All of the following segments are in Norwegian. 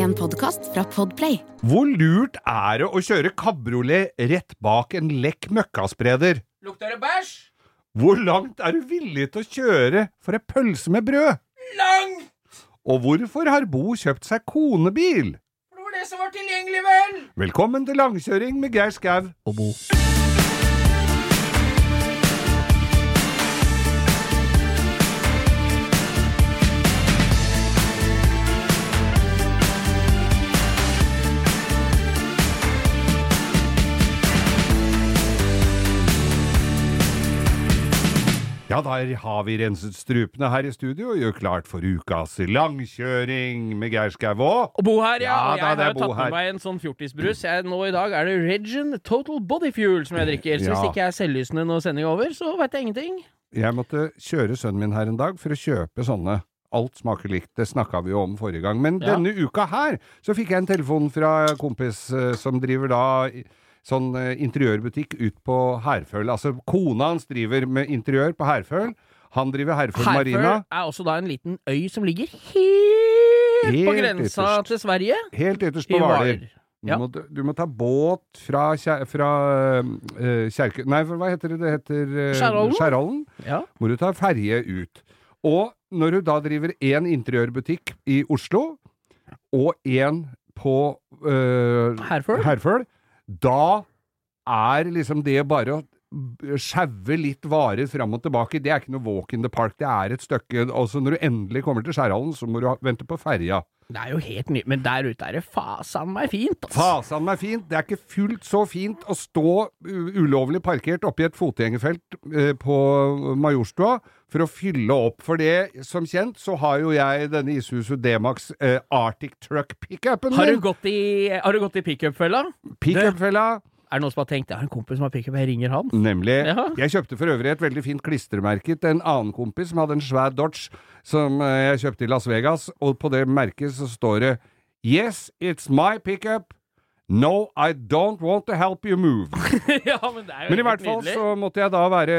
En podkast fra Podplay. Hvor lurt er det å kjøre kabriolet rett bak en lekk møkkaspreder? Lukter det bæsj? Hvor langt er du villig til å kjøre for ei pølse med brød? Langt! Og hvorfor har Bo kjøpt seg konebil? For det var det som var tilgjengelig, vel? Velkommen til langkjøring med Geir Skau og Bo. Ja, der har vi renset strupene her i studio og gjør klart for ukas langkjøring med Geir Skau og Og Bo her, ja. Ja, da, jeg er har jo tatt her. med meg en sånn fjortisbrus. Jeg, nå i dag er det Regin Total Body Fuel som jeg drikker. Så Ja. hvis ikke jeg er selvlysende når sendinga er over, så veit jeg ingenting. Jeg måtte kjøre sønnen min her en dag for å kjøpe sånne. Alt smaker likt, det snakka vi jo om forrige gang. Men Ja. denne uka her så fikk jeg en telefon fra kompis eh, som driver da sånn eh, interiørbutikk ut på Herføl. Altså kona hans driver med interiør på Herføl. Han driver Herføl Marina. Herføl er også da en liten øy som ligger helt, på grensa ytterst. til Sverige. Helt ytterst på Hvaler. Ja. Du, du må ta båt fra, fra uh, Kjerke... Nei, hva heter det? Det heter uh, Skjærholmen? Skjærholmen. Ja. Må du ta ferje ut. Og når du da driver én interiørbutikk i Oslo, og én på uh, Herføl? Herføl, da er liksom det bare å sjaue litt varer fram og tilbake, det er ikke noe walk in the park, det er et stykke Altså når du endelig kommer til Skjærhallen, så må du vente på ferja. Det er jo helt nytt, men der ute er det fasan meg fint, altså. Fasan meg fint. Det er ikke fullt så fint å stå ulovlig parkert oppi et fotgjengerfelt eh, på Majorstua for å fylle opp. For det, som kjent, så har jo jeg denne Isuzu D-Max eh, Arctic Truck pickupen Har du min. gått i, har du gått i pickup-fella? Pickupfella. Er det noen som har tenkt jeg har en kompis som har pickup, jeg ringer han? Nemlig. Ja. Jeg kjøpte for øvrig et veldig fint klistremerke til en annen kompis som hadde en svær Dodge som eh, jeg kjøpte i Las Vegas, og på det merket så står det Yes, it's my pickup. No, I don't want to help you move. ja, men Men i hvert fall nydelig. så måtte jeg da være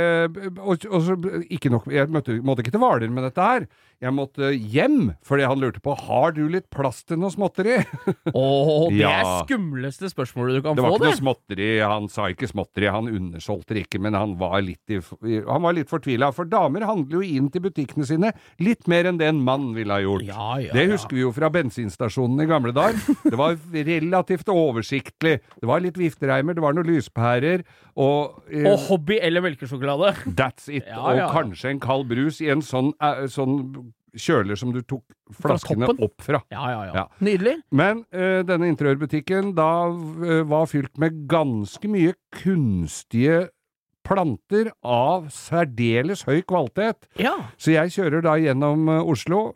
og, og så, ikke nok, Jeg måtte, måtte ikke til Hvaler med dette her. Jeg måtte hjem, fordi han lurte på Har du litt plass til noe småtteri. Åh, det er Ja. skumleste spørsmålet du kan få, Det var få, ikke det. noe småtteri, han sa ikke småtteri, han undersolgte det ikke, men han var litt, i, han var litt fortvila. For damer handler jo inn til butikkene sine litt mer enn det en mann ville ha gjort. Ja, ja, det husker vi jo fra bensinstasjonen i gamle dager. Det var relativt oversiktlig. Det var litt viftereimer, det var noen lyspærer, og eh, Og hobby eller melkesjokolade. That's it. Og kanskje en kald brus i en sånn, eh, sånn kjøler som du tok flaskene fra opp fra. Ja, ja, ja. Nydelig. Men uh, denne interiørbutikken da uh, var fylt med ganske mye kunstige planter av særdeles høy kvalitet. Ja. Så jeg kjører da gjennom uh, Oslo,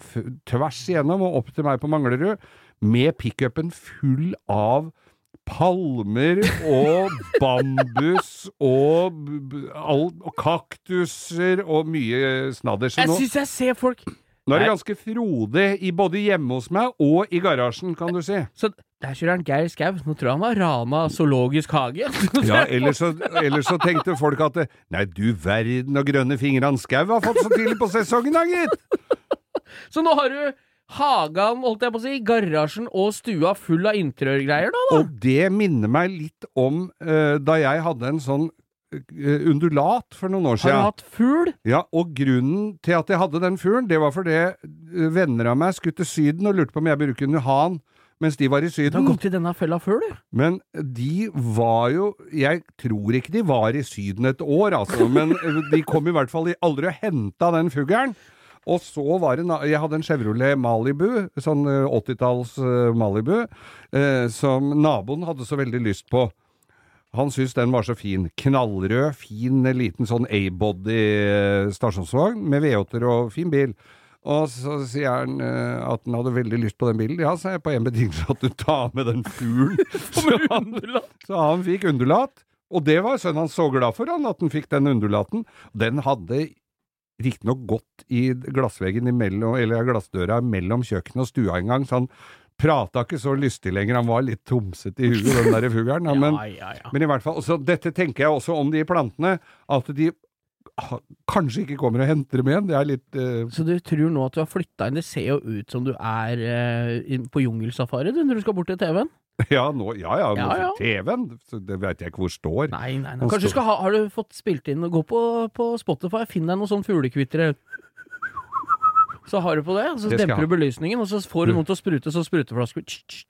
tvers igjennom og opp til meg på Manglerud, med pickupen full av palmer og bambus og, og kaktuser og mye snadder. Jeg syns jeg ser folk nå er det ganske frodig i både hjemme hos meg og i garasjen, kan du si. Så der kjører han Geir Skau. Nå tror jeg han har rana zoologisk hage. Ja, ellers så, ellers så tenkte folk at det, Nei, du verden og grønne fingrene Skau har fått så tidlig på sesongen, da, gitt! Så nå har du hagen, holdt jeg på å si, garasjen og stua full av interiørgreier, da? da. Og det minner meg litt om uh, da jeg hadde en sånn undulat for noen år siden. Har du hatt fugl? Ja, og grunnen til at jeg hadde den fuglen, det var fordi eh, venner av meg skulle til Syden og lurte på om jeg burde kunne ha den mens de var i Du har Syden. gått i denne fella før, du. Men de var jo Jeg tror ikke de var i Syden et år, altså, men de kom i hvert fall i- aldri og henta den fuglen. Og så var det Jeg hadde en Chevrolet Malibu, sånn eh, 80-talls eh, Malibu, eh, som naboen hadde så veldig lyst på. Han syntes den var så fin. Knallrød, fin liten sånn A-body eh, stasjonsvogn med V8-er og fin bil. Og så sier han uh, at han hadde veldig lyst på den bilen. Ja, sa jeg, på en betingelse at du tar med den fuglen. så, så han fikk undulat. Og det var sønnen hans så glad for, han, at han fikk den undulaten. Den hadde riktignok gått i glassveggen imellom, eller glassdøra mellom kjøkkenet og stua en gang, så han prata ikke så lystig lenger. Han var litt tomsete i huet, den derre fuglen. Men, ja, ja. men i hvert fall, også, dette tenker jeg også om de plantene, at de kanskje ikke kommer og henter dem igjen. Det er litt uh... Så du tror nå at du har flytta inn? Det ser jo ut som du er uh, på jungelsafari du, når du skal bort til TV-en. Ja, nå, ja, ja, nå, Ja, ja. TV-en, det vet jeg ikke hvor står. Nei, nei, nei. Kanskje du skal ha Har du fått spilt inn Gå på, på Spotify, finn deg noe sånn fuglekvitre. Så har du på det, så Det demper du belysningen, og så får du noen til å sprute så spruteflasker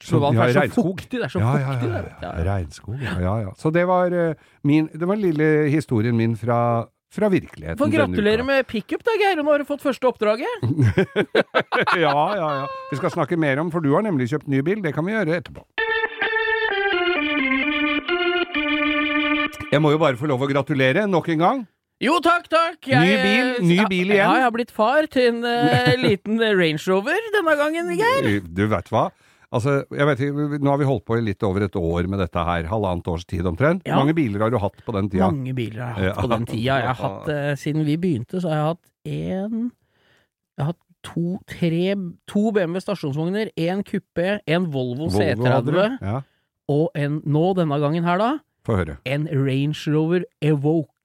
Så- vann. er så fuktig. Det er så fuktig ja, der. ja. Regnskog, ja, ja. Så det var eh, min Det var lille historien min fra, fra virkeligheten. Får gratulere med pickup, da, Geir. Nå har du fått første oppdraget. ja, ja, ja. Vi skal snakke mer om, for du har nemlig kjøpt ny bil. Det kan vi gjøre etterpå. Jeg må jo bare få lov å gratulere nok en gang. Jo, takk, takk. Ny bil, ny bil igjen. Ja, jeg har blitt far til en uh, liten Range Rover denne gangen, Geir. Du vet hva? Altså, jeg vet ikke, Nå har vi holdt på i litt over et år med dette her. Halvannet års tid omtrent. Ja. Mange biler har du hatt på den tida? Mange biler har jeg hatt Ja. på den tida. Jeg har hatt, uh, Siden vi begynte, så har jeg hatt én Jeg har hatt to, tre To BMW stasjonsvogner, én kuppé, en Volvo, Volvo? C30 Ja, og en, nå denne gangen her, da, Få høre. en Range Rover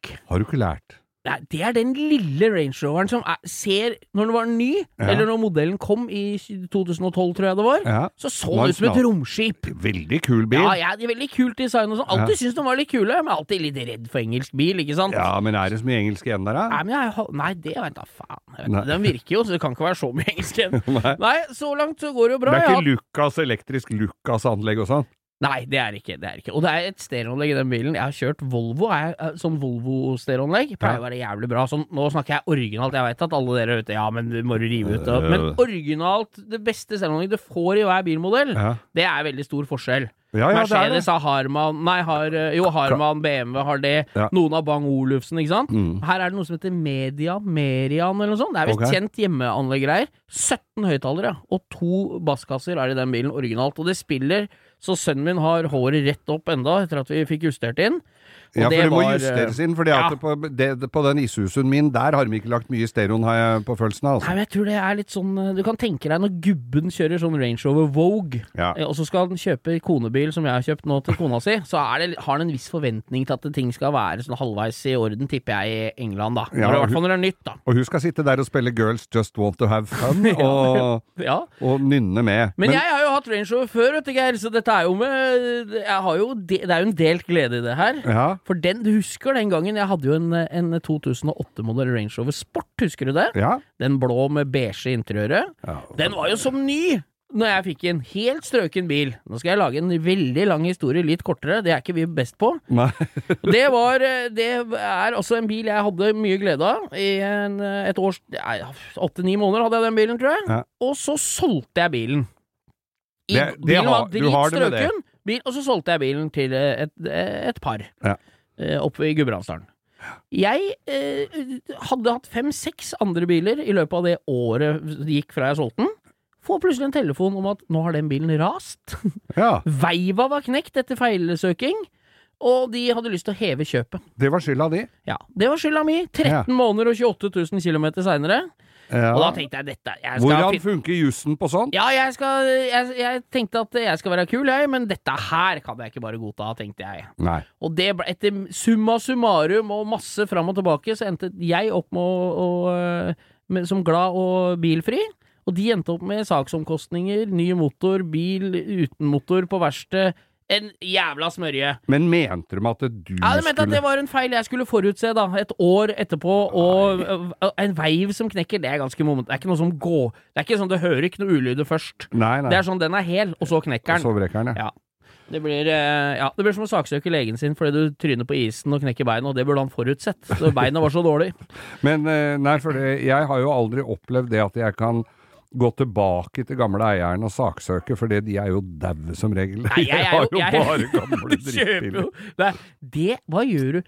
Evoque. Har du ikke lært? Nei, det er den lille Range Roveren som er, ser Når den var ny, Ja. eller når modellen kom i 2012, tror jeg det var, Ja. så så den ut som et romskip. Veldig kul bil. Ja, ja, veldig kult design og sånn. Alltid syntes de var litt kule, men alltid litt redd for engelsk bil, ikke sant? Ja, men er det så mye engelsk igjen der, da? Nei, men jeg, nei, det vet da faen. Vet, Den virker jo, så det kan ikke være så mye engelsk igjen. Nei. Nei, så langt så går det jo bra. Det er ikke Lucas elektrisk Lucas-anlegg og sånn? Nei, det er ikke det. er ikke Og det er et stereoanlegg i den bilen. Jeg har kjørt Volvo, er, er, sånn Volvo-stereoanlegg. Pleier å være jævlig bra. Sånn, nå snakker jeg originalt. Jeg vet at alle dere er ute Ja, men må du rive ut og Men originalt, det beste stereoanlegg du får i hver bilmodell, Ja, det er veldig stor forskjell. ja, ja er. Mercedes har Harman Nei, har, eh, jo, Harman, BMW har det. Ja. Noen har Bang-Olufsen, ikke sant? Mm. Her er det noe som heter Media, Merian eller noe sånt. Det er visst okay. kjent hjemmeanlegggreier. 17 høyttalere og to basskasser er i den bilen originalt. Og det spiller så sønnen min har håret rett opp enda etter at vi fikk justert inn. Og Ja, for det det må var, justeres inn, for ja. på, det, på den ishusen min, der har de ikke lagt mye stereoen, har jeg på følelsen av. Nei, Altså. men jeg tror det er litt sånn eh, Du kan tenke deg når gubben kjører sånn Range Rover Vogue, Ja. eh, og så skal han kjøpe konebil som jeg har kjøpt nå til kona si, så det, har han en viss forventning til at ting skal være sånn halvveis i orden, tipper jeg, i England, da. Ja, I hvert fall når det er nytt, da. Og hun skal sitte der og spille Girls Just Want To Have Fun, og, Ja. og nynne med. Men, jeg har hatt Range Rover før, vet du, Geir, så dette er jo med jeg har jo de, Det er jo en delt glede i det her. Ja, For den, du husker den gangen jeg hadde jo en, en 2008-modell Range Rover Sport, husker du det? ja. Den blå med beige interiøret. ja. Den var jo som ny! Når jeg fikk en helt strøken bil. Nå skal jeg lage en veldig lang historie, litt kortere, det er ikke vi best på. Det var Det er også en bil jeg hadde mye glede av. I en, et års Åtte-ni måneder hadde jeg den bilen, tror jeg. Ja. Og så solgte jeg bilen. I, Det- det bilen var dritstrøken, og så solgte jeg bilen til eh, et, et par Ja. eh, oppe i Gudbrandsdalen. Jeg eh, hadde hatt fem-seks andre biler i løpet av det året det gikk fra jeg solgte den. Får plutselig en telefon om at nå har den bilen rast. ja, Veiva var knekt etter feilsøking, og de hadde lyst til å heve kjøpet. det var skylda di. Ja, Det var skylda mi. 13 måneder og 28 000 km seinere. Ja. Og da tenkte jeg dette jeg skal Hvordan funker jussen på sånt? Ja, jeg, skal, jeg, jeg tenkte at jeg skal være kul, jeg, men dette her kan jeg ikke bare godta, tenkte jeg. Nei. Og det ble, etter summa summarum og masse fram og tilbake, så endte jeg opp med å, å med, som glad og bilfri. Og de endte opp med saksomkostninger, ny motor, bil uten motor på verksted. En jævla smørje. Men mente de at du skulle Ja, de mente at det var en feil jeg skulle forutse, da. Et år etterpå, og Nei. en veiv som knekker, det er ganske moment. Det er ikke noe som går Det er ikke sånn, det hører ikke noe ulyder først. Nei, nei. Det er sånn, den er hel, og så knekker den. Og Så brekker den, ja. Ja. Det blir, ja, det blir som å saksøke legen sin fordi du tryner på isen og knekker beinet, og det burde han forutsett. Så beina var så dårlig. Men nei, for det, jeg har jo aldri opplevd det at jeg kan gå tilbake til gamle eieren og saksøke, for de er jo daue som regel. Nei, jeg har jo- bare gamle drittbiler. det, Hva gjør du?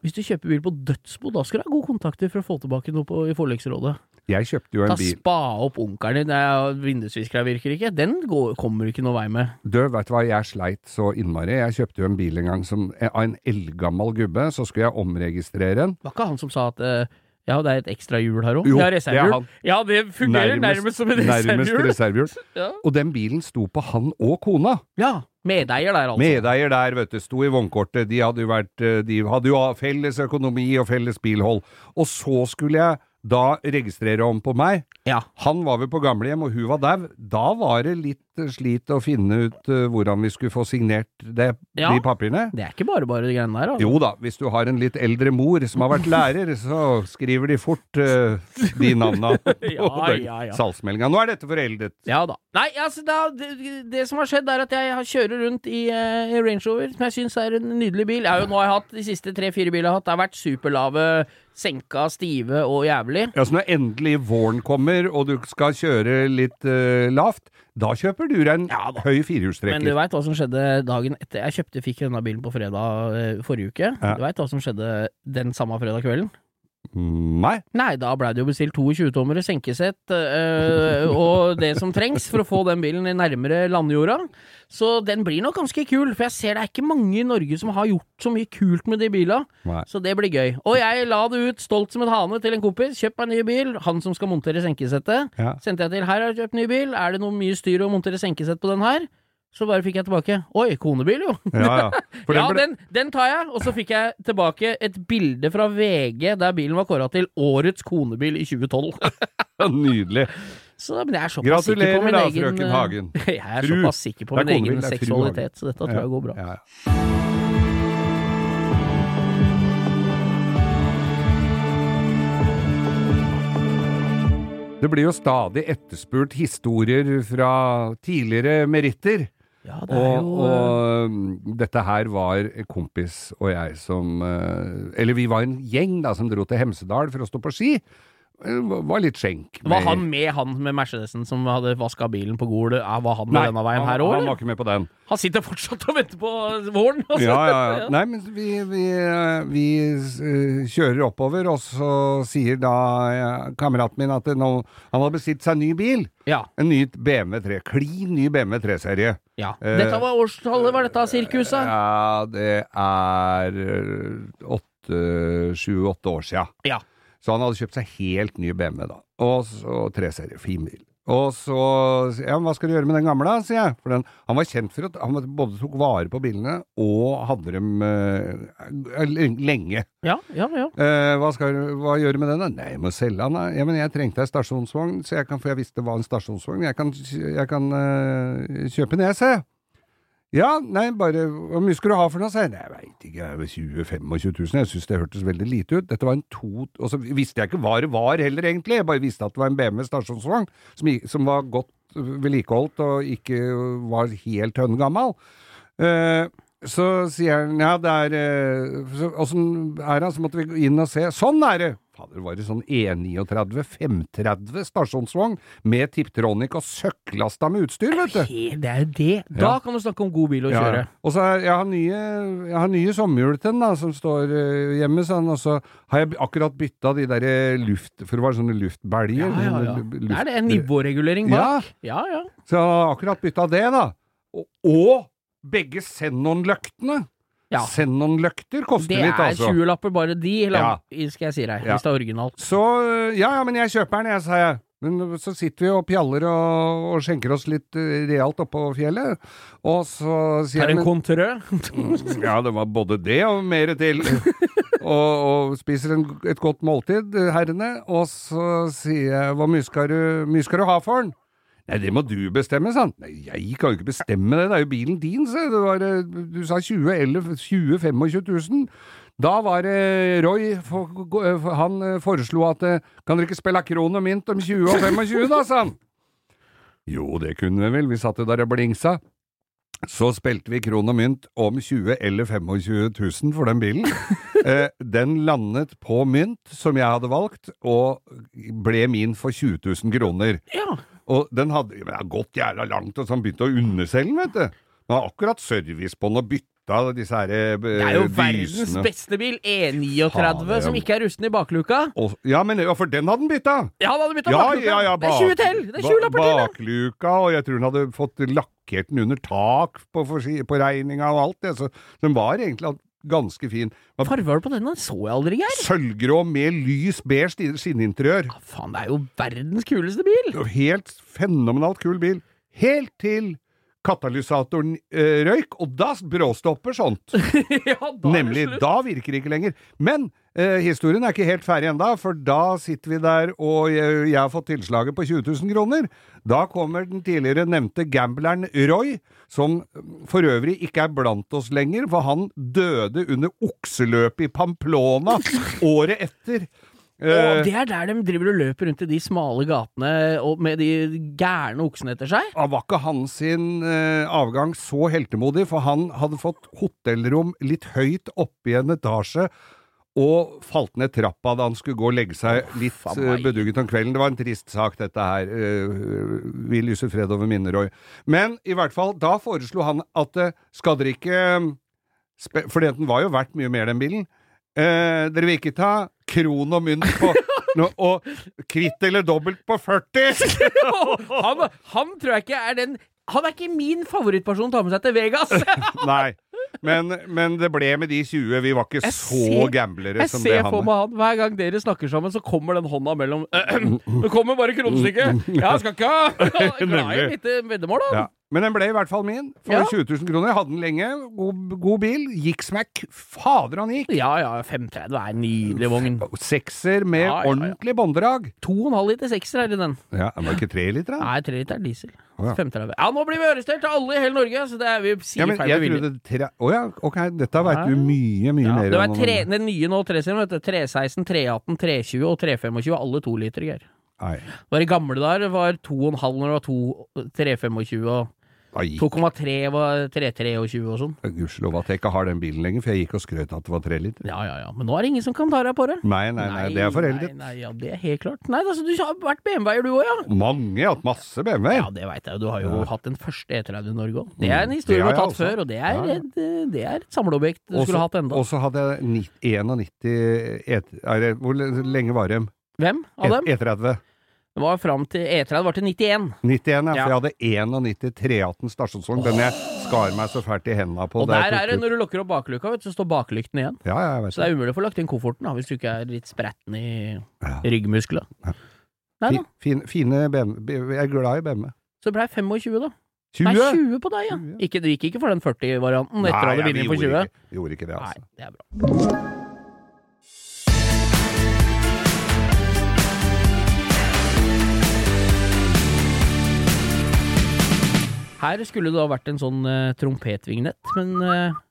Hvis du kjøper bil på dødsbo, da skal du ha gode kontakter for å få tilbake noe på, i forliksrådet. Jeg kjøpte jo en en bil Da spa opp onkelen din. Vindusviskeren virker ikke. Den går, kommer du ikke noe vei med. Du, vet du hva, jeg sleit så innmari. Jeg kjøpte jo en bil en gang som, av en eldgammel gubbe, så skulle jeg omregistrere den. Var ikke han som sa at eh, ja, det er et ekstra hjul her òg? Det er reservehjul. Ja, det fungerer nærmest, som et nærmest reservehjul. reservehjul. Ja. Og den bilen sto på han og kona. ja, Medeier der, altså. Medeier der, vet du, sto i vognkortet. De hadde jo vært eh, De hadde jo felles økonomi og felles bilhold. Og så skulle jeg da registrere om på meg. Ja. Han var vel på gamlehjem, og hun var dau. Da var det litt slit å finne ut uh, hvordan vi skulle få signert det, Ja. de papirene. Det er ikke bare bare de greiene der, altså. Jo da, hvis du har en litt eldre mor som har vært lærer, så skriver de fort uh, de navna Ja, ja, ja. salgsmeldinga. Nå er dette foreldet. Ja da. Nei, altså da, det, det som har skjedd, er at jeg har- kjører rundt i uh, Range Rover, som jeg syns er en nydelig bil. Jeg har jo, nå har jeg hatt de siste tre-fire bilene jeg har hatt, det har vært superlave, senka, stive og jævlig. Ja, så når endelig våren kommer, og du skal kjøre litt uh, lavt, da kjøper du deg en Ja høy firehjulstrekker. Men du veit hva som skjedde dagen etter jeg kjøpte, fikk denne bilen på fredag eh, forrige uke. Du veit hva som skjedde den samme fredag kvelden? Nei. Nei, da blei det jo bestilt 22-tommere senkesett øh, og det som trengs for å få den bilen nærmere landjorda. Så den blir nok ganske kul, for jeg ser det er ikke mange i Norge som har gjort så mye kult med de bila. Nei. Så det blir gøy. Og jeg la det ut stolt som en hane til en kompis. Kjøp meg en ny bil. Han som skal montere senkesettet. Ja. Sendte jeg til. Her har jeg kjøpt ny bil. Er det noe mye styr å montere senkesett på den her? Så bare fikk jeg tilbake. Oi, konebil, jo. Ja, ja. Ja, den den, tar jeg. Og så fikk jeg tilbake et bilde fra VG der bilen var kåra til årets konebil i 2012. Nydelig. Så men jeg er såpass sikker Gratulerer på min da, egen frøken Hagen. Jeg er Fru. såpass sikker på min egen konebil, er seksualitet, så dette tror jeg går bra. Ja, ja. Det blir jo stadig etterspurt historier fra tidligere meritter. Ja, det Og, jo og mm, dette her var kompis og jeg som eh, Eller vi var en gjeng da som dro til Hemsedal for å stå på ski. Var litt skjenk. Var han med han med Mercedesen som hadde vaska bilen på Gol? Var han med Nei, denne veien her òg, han var ikke med på den. Han sitter fortsatt og venter på våren. altså. Ja, ja, ja. Nei, men vi, vi, eh, vi eh, kjører oppover, og så sier da eh, kameraten min at nå, han har bestilt seg en ny bil. Ja, En ny BMW 3. Klin ny BMW 3-serie. ja. Eh, Dette var årstallet, var dette sirkuset? Ja, det er eh, åtte, sju-åtte år sia. Ja. Så han hadde kjøpt seg helt ny BMW, da. Og så tre serier. Fin bil. Og så ja, hva skal du gjøre med den gamle, sier jeg. For den, han var kjent for at han både tok vare på bilene og hadde dem eh, lenge. Ja, ja, ja. Eh, hva skal hva gjøre med den? da? Nei, jeg må selge den. da. Ja, men jeg trengte ei stasjonsvogn, så jeg kan, for jeg visste det var en stasjonsvogn. Jeg kan, jeg kan eh, kjøpe ser jeg. Ja, nei, bare Hvor mye skulle du ha for noe? sa jeg. Nei, jeg veit ikke, jeg er vel 20 25 000. Jeg syns det hørtes veldig lite ut. Dette var en to Og så visste jeg ikke hva det var heller, egentlig. Jeg bare visste at det var en BMW stasjonsvogn som, som var godt vedlikeholdt og ikke var helt høngammal. Uh, så sier han ja, det er så- Åssen er det? Så måtte vi inn og se. Sånn er det! Fader, var det sånn E39 530 stasjonsvogn med Tiptronic og søkklasta med utstyr, vet du. Det er jo det. Da Ja. kan du snakke om god bil å Ja, kjøre. ja. Og så jeg har nye, jeg har nye sommerhjul til den, da, som står eh, hjemme, sånn, og så har jeg akkurat bytta de der eh, luft... For det var sånne luftbelger. Ja, ja, ja. sånne lu- Det er det. en Nivåregulering bak. Ja, ja. Så jeg har akkurat bytta det, da. Og, og begge Xenon-løktene. Ja. Xenon-løkter koster Det litt, er altså. 20-lapper bare de, ja. skal jeg si deg, Ja. hvis det er originalt. Så øh, ja, ja, men jeg kjøper den, jeg, sa jeg. Men så sitter vi og pjaller og, og skjenker oss litt øh, realt oppå fjellet. Og så sier Er det jeg en men- Ja, det var både det og mer til. og, og spiser en, et godt måltid, eh, herrene. Og så sier jeg hvor mye skal du, mye skal du ha for den? Nei, det må du bestemme, sa han. Nei, jeg kan jo ikke bestemme det, det er jo bilen din, sa jeg. Eh, Du sa 20 eller 20 25 000. Da var det Roy, for, han eh, foreslo at eh, kan dere ikke spille kron og mynt om 20 og 25 da, sa han. Jo, det kunne vi vel, vi satt jo der og blingsa. Så spilte vi kron og mynt om 20 eller 25 000 for den bilen. eh, den landet på mynt, som jeg hadde valgt, og ble min for 20 000 kroner. Ja. Og den hadde har gått jævla langt, og så han begynte å underselge den, vet du. Den har akkurat service på den og bytta disse her eh, Det er jo verdens dysene. beste bil, E39, Fader, som ikke er rusten i bakluka. Og, ja, men ja, for den hadde den bytta! Ja, han hadde bytta Ja, bakluka! ja, ja, det er 20 til! Det er 20 lapper til! Bakluka, og jeg tror den hadde fått lakkert den under tak på, på regninga og alt det, så den var egentlig ganske fin. Var Farge var det på denne? Så jeg aldri, Geir. Sølvgrå med lys beige skin- skinninteriør. Ja, faen, det er jo verdens kuleste bil! Helt fenomenalt kul bil. Helt til katalysatoren eh, røyk, og da bråstopper sånt. ja, da Nemlig, da virker det ikke lenger. Men eh, historien er ikke helt ferdig ennå, for da sitter vi der, og jeg, jeg har fått tilslaget på 20 000 kroner. Da kommer den tidligere nevnte gambleren Roy, som for øvrig ikke er blant oss lenger, for han døde under okseløpet i Pamplona året etter. Og Eh, det er der de driver og løper rundt i de smale gatene og med de gærne oksene etter seg. Ja, var ikke han sin eh, avgang så heltemodig, for han hadde fått hotellrom litt høyt oppe i en etasje. Og falt ned trappa da han skulle gå og legge seg litt faen uh, bedugget om kvelden. Det var en trist sak, dette her. Eh, vi lyser fred over minnet, Roy. Men i hvert fall, da foreslo han at uh, skal dere ikke Fordi den var jo verdt mye mer, den bilen. Eh, dere vil ikke ta kron og mynt på no, og kvitt eller dobbelt på 40? han, han tror jeg ikke er den Han er ikke min favorittperson å ta med seg til Vegas! Nei. Men, men det ble med de 20. Vi var ikke Jeg så ser- gamblere Jeg som det ser han for er. meg han hver gang dere snakker sammen, så kommer den hånda mellom Det kommer bare kronestykket! Ja, skal ikke ha! Jeg Glad i et lite veddemål, da. Ja. Men den ble i hvert fall min. For Ja. 20 000 kroner. Hadde den lenge. God, god bil. Gikk ei Fader, han gikk! Ja ja, 530 er en nydelig vogn. Sekser med Ja, ja, ordentlig bånddrag. 2,5 liter sekser er i den. Ja, den var ikke tre liter, da? Nei, 3 liter er diesel. Oh, ja. 530. Ja, nå blir vi arrestert alle i hele Norge, så det er vi sier Ja, men feil jeg trodde tre... Å ja, ok. Dette veit du mye, mye Ja, mer det var om. tre, den nye nå, 3-serien, vet du. 316, 318, 320 og 325. Alle to liter, Geir. Nei. Det var I gamle dager var 2,5 når det var 325, og 2,3 var 323 og sånn. Gudskjelov at jeg ikke har den bilen lenger, for jeg gikk og skrøt at det var 3 liter. Ja, ja, ja. Men nå er det ingen som kan ta deg på det. Nei, nei, nei, det er foreldet. Nei, nei, ja, det er helt klart. Nei, altså, du har vært BMW-er du òg, ja? Mange, jeg har hatt masse BMW-er. Ja, det veit jeg jo. Du har jo Ja. hatt den første E30 i Norge òg. Det er en historie du har tatt også. før, og det er, Ja, et, eh, det er et samleobjekt du skulle hatt enda. Og så hadde jeg 91 et, er det, Hvor lenge var de? Hvem av dem? E30. Det var fram til E30 var til 91. 91, ja. Ja. For jeg hadde 91 318 stasjonsvogn. Den jeg skar meg så fælt i hendene på. Og der er det, når du lukker opp baklykka, vet du, så står baklykten igjen. Ja, ja, jeg vet Så det er umulig å få lagt inn kofferten da, hvis du ikke er litt spretten i Ja. ryggmuskler. Nei da. Fin, fine BMW. Jeg er glad i BMW. Så det blei 25, da. 20? Nei, 20 på deg, ja. Ikke, du gikk ikke for den 40-varianten etter at du hadde vunnet for 20? gjorde ikke, gjorde ikke det, altså. Nei, det er bra. Her skulle det da vært en sånn uh, trompetvignett, men uh,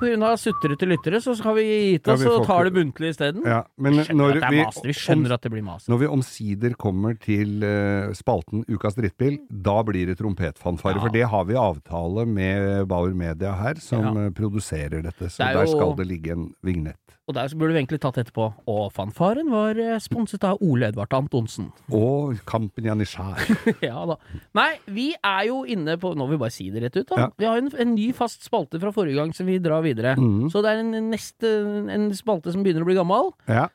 grunn av sutrete lyttere, så har vi gitt oss ja, og tar det buntlig isteden. Ja, men Vi skjønner at det er vi, mas. Vi skjønner at det blir mas. når vi omsider kommer til uh, spalten Ukas drittbil, da blir det trompetfanfare. Ja. For det har vi avtale med Bauer Media her, som Ja. eh, produserer dette. Så Det er der jo- skal det ligge en vignett. Og der så burde vi egentlig tatt etterpå. Og fanfaren var eh, sponset av Ole Edvard Antonsen. Og Kampen Janitsjar. ja da. Nei, vi er jo inne på Nå vil vi bare si det rett ut, da. Ja. Vi har en, en ny fast spalte fra forrige gang som vi drar videre. Mm. Så det er en neste En spalte som begynner å bli gammel. Ja.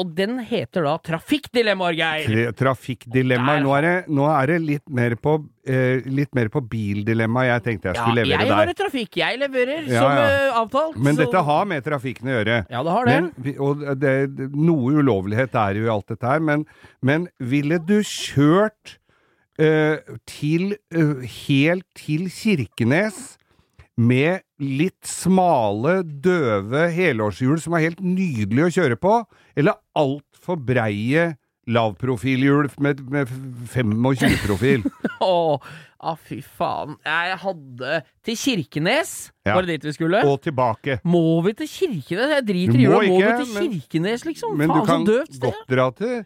Og den heter da Trafikkdilemmaer, Geir! Trafikkdilemmaer. Nå, det- nå er det litt mer på, eh, litt mer på bildilemma jeg tenkte jeg Ja, skulle levere jeg der. et trafikk. Jeg leverer Ja, som ja. eh, avtalt. Men så- dette har med trafikken å gjøre. Ja, det har det. Men, og det, det, noe ulovlighet er jo i alt dette her, men, men ville du kjørt eh, til eh, helt til Kirkenes med litt smale, døve helårshjul som er helt nydelig å kjøre på, eller altfor breie lavprofilhjul med, med 25-profil? Å, ah, fy faen. Jeg hadde Til Kirkenes, Ja. var det dit vi skulle? og tilbake. Må vi til Kirkenes? Jeg driter i må. Må vi til men- Kirkenes, liksom? Men du faen, kan så døvt sted. godt dra til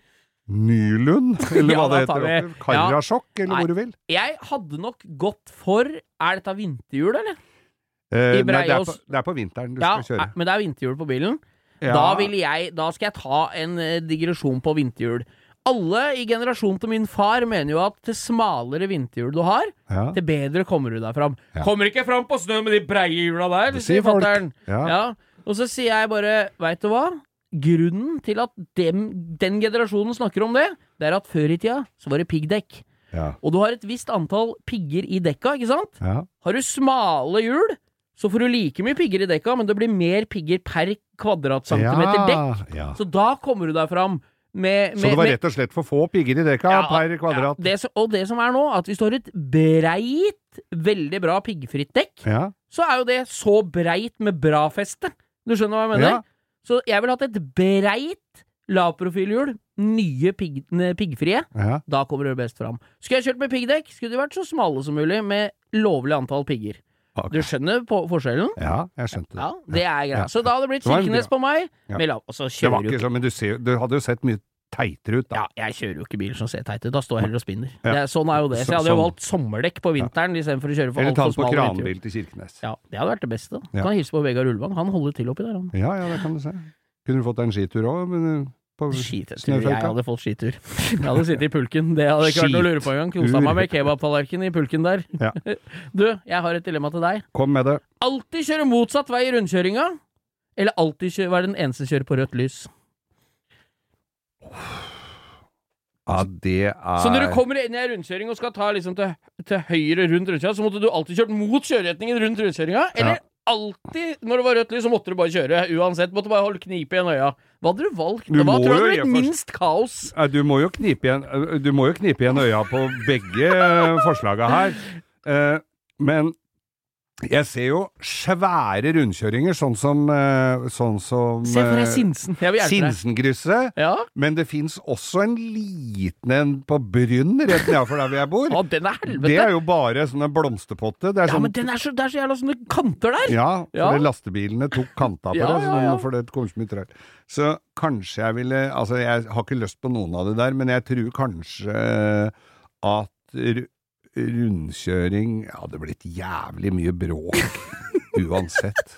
Nylund, eller Ja, hva det heter. Karasjok, ja. Eller Nei. hvor du vil. Jeg hadde nok gått for Er dette vinterhjul, eller? Eh, nei, det, er på, det er på vinteren du Ja, skal kjøre. men det er vinterhjul på bilen. Ja. Da vil jeg Da skal jeg ta en eh, digresjon på vinterhjul. Alle i generasjonen til min far mener jo at til smalere vinterhjul du har, Ja. til bedre kommer du deg fram. Kommer ikke fram på snø med de breie hjula der, Det sier fatter'n. Og så sier jeg bare, veit du hva? Grunnen til at dem, den generasjonen snakker om det, det er at før i tida så var det piggdekk. Ja. Og du har et visst antall pigger i dekka, ikke sant? Ja. Har du smale hjul, så får du like mye pigger i dekka, men det blir mer pigger per kvadratcentimeter dekk. Ja. Så da kommer du deg fram med, med Så det var rett og slett for få pigger i dekka Ja, per kvadrat? Det og det som er nå, at hvis du har et breit veldig bra piggfritt dekk, så er jo det så breit med bra feste. Du skjønner hva jeg mener? Så jeg ville hatt et breit lavprofilhjul, nye pigg, piggfrie. Da kommer det best fram. Skulle jeg kjørt med piggdekk, skulle de vært så smale som mulig, med lovlig antall pigger. Ok. Du skjønner på forskjellen? Ja, jeg skjønte det. Ja, det er greit. Ja. Så da hadde det blitt Kirkenes på meg. Ja. Med lav, og så Det var kjører ikke sånn, men du, ser, du hadde jo sett mye teitere ut, da. Ja, jeg kjører jo ikke bil som ser teit ut. Da står jeg heller og spinner. Ja. Det, sånn er jo det. Så jeg hadde jo sånn. valgt sommerdekk på vinteren istedenfor å kjøre for Eller ta altfor det på kranbil til Kirkenes. Ja, det hadde vært det beste. Ja. Kan hilse på Vegard Ulvang. Han holder til oppi der, han. Ja, ja, det kan du se. Kunne du fått deg en skitur òg? På Skitur. Jeg hadde fått skitur. Jeg hadde sittet i pulken. Det hadde ikke vært noe å lure på engang. Kosa meg med kebabtallerken i pulken der. Ja. Du, jeg har et dilemma til deg. Kom med det. Alltid kjøre motsatt vei i rundkjøringa, eller alltid kjøre, være den eneste som kjører på rødt lys? Ja, det er Så når du kommer inn i ei rundkjøring og skal ta liksom til, til høyre rundt rundkjøringa, så måtte du alltid kjørt mot kjøreretningen rundt rundkjøringa? Eller alltid når det var rødt lys, så måtte du bare kjøre uansett? Måtte bare holde knipet igjen øya? Hva hadde du valgt? Du Hva tror du hadde blitt minst kaos? Du må jo knipe igjen, du må jo knipe igjen øya på begge eh, forslaga her. Eh, Men jeg ser jo svære rundkjøringer, sånn som, eh, sånn som Se for deg eh, Sinsen. Sinsenkrysset. Ja. Men det fins også en liten en på Brynn, rett nedenfor der hvor jeg bor. Å, den er helvete. Det er jo bare sånn en blomsterpotte. Det er Ja, sånn men den er så, det er så jævla sånne kanter der! Ja, Ja. for lastebilene tok kanta på Ja, det, så ja. for det kom så mye trær. Så kanskje jeg ville Altså, jeg har ikke lyst på noen av det der, men jeg tror kanskje at r det hadde blitt jævlig mye bråk uansett.